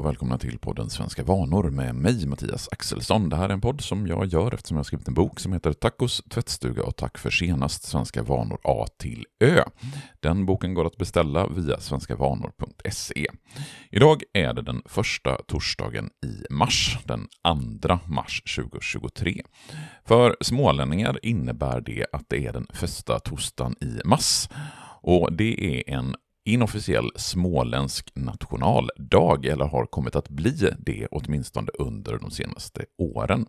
och välkomna till podden Svenska vanor med mig, Mattias Axelsson. Det här är en podd som jag gör eftersom jag har skrivit en bok som heter Tacos tvättstuga och tack för senast Svenska vanor A till Ö. Den boken går att beställa via svenskavanor.se. Idag är det den första torsdagen i mars, den 2 mars 2023. För smålänningar innebär det att det är den första torsdagen i mars och det är en inofficiell småländsk nationaldag, eller har kommit att bli det åtminstone under de senaste åren.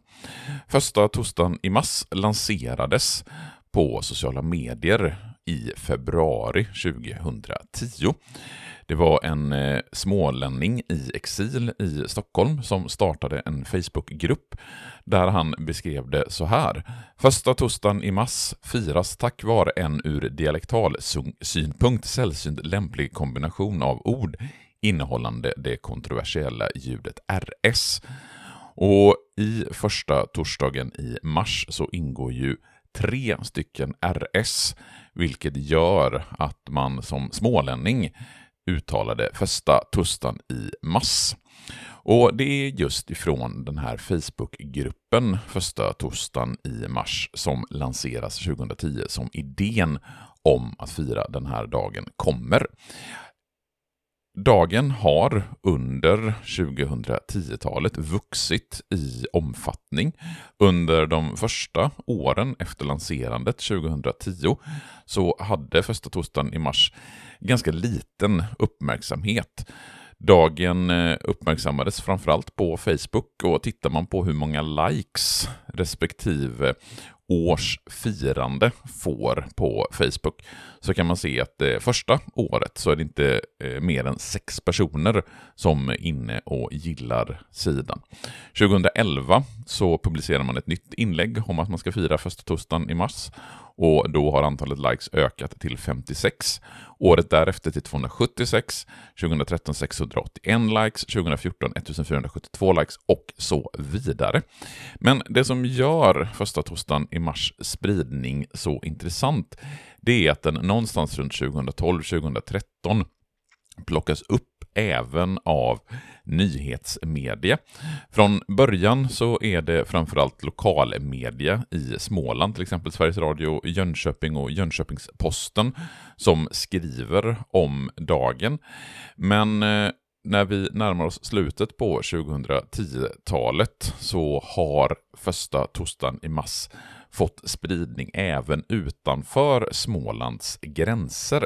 Första torsdagen i mars lanserades på sociala medier i februari 2010. Det var en eh, smålänning i exil i Stockholm som startade en Facebookgrupp där han beskrev det så här. Första torsdagen i mars firas tack vare en ur dialektal synpunkt sällsynt lämplig kombination av ord innehållande det kontroversiella ljudet RS. Och i första torsdagen i mars så ingår ju tre stycken RS, vilket gör att man som smålänning uttalade första tustan i mass”. Och det är just ifrån den här Facebookgruppen första torsdagen i mars som lanseras 2010 som idén om att fira den här dagen kommer. Dagen har under 2010-talet vuxit i omfattning. Under de första åren efter lanserandet 2010 så hade första torsdagen i mars ganska liten uppmärksamhet. Dagen eh, uppmärksammades framförallt på Facebook och tittar man på hur många likes respektive års firande får på Facebook så kan man se att det första året så är det inte eh, mer än sex personer som är inne och gillar sidan. 2011 så publicerar man ett nytt inlägg om att man ska fira första torsdagen i mars och då har antalet likes ökat till 56. Året därefter till 276, 2013 681 likes, 2014 1472 likes och så vidare. Men det som gör första torsdagen i mars spridning så intressant, det är att den någonstans runt 2012-2013 plockas upp även av nyhetsmedia. Från början så är det framförallt lokalmedia i Småland, till exempel Sveriges Radio Jönköping och Jönköpings-Posten, som skriver om dagen. Men eh, när vi närmar oss slutet på 2010-talet så har första torsdagen i Mass fått spridning även utanför Smålands gränser.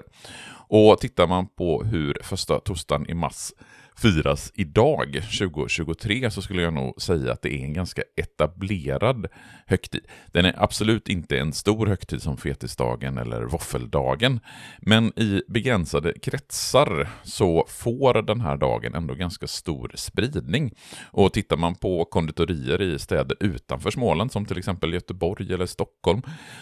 Och tittar man på hur första torsdagen i Mass firas idag, 2023, så skulle jag nog säga att det är en ganska etablerad högtid. Den är absolut inte en stor högtid som fetisdagen eller våffeldagen, men i begränsade kretsar så får den här dagen ändå ganska stor spridning. Och tittar man på konditorier i städer utanför Småland, som till exempel Göteborg eller Stockholm,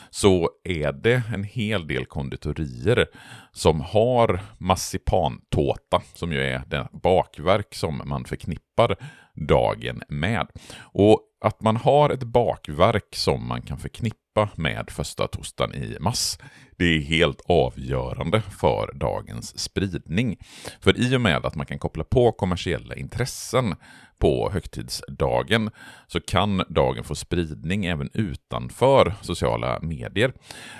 så är det en hel del konditorier som har massipantåta, som ju är den bakverk som man förknippar dagen med. Och att man har ett bakverk som man kan förknippa med första torsdagen i mass, det är helt avgörande för dagens spridning. För i och med att man kan koppla på kommersiella intressen på högtidsdagen så kan dagen få spridning även utanför sociala medier.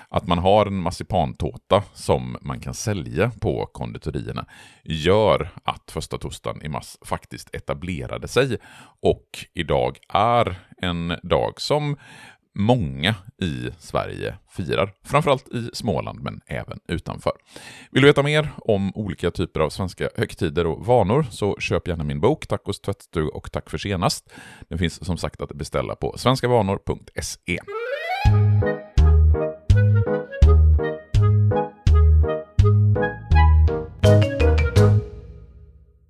Att man har en marsipantårta som man kan sälja på konditorierna gör att första torsdagen i mass faktiskt etablerade sig och idag är en dag som många i Sverige firar. Framförallt i Småland, men även utanför. Vill du veta mer om olika typer av svenska högtider och vanor så köp gärna min bok Tacos tvättstuga och tack för senast. Den finns som sagt att beställa på svenskavanor.se.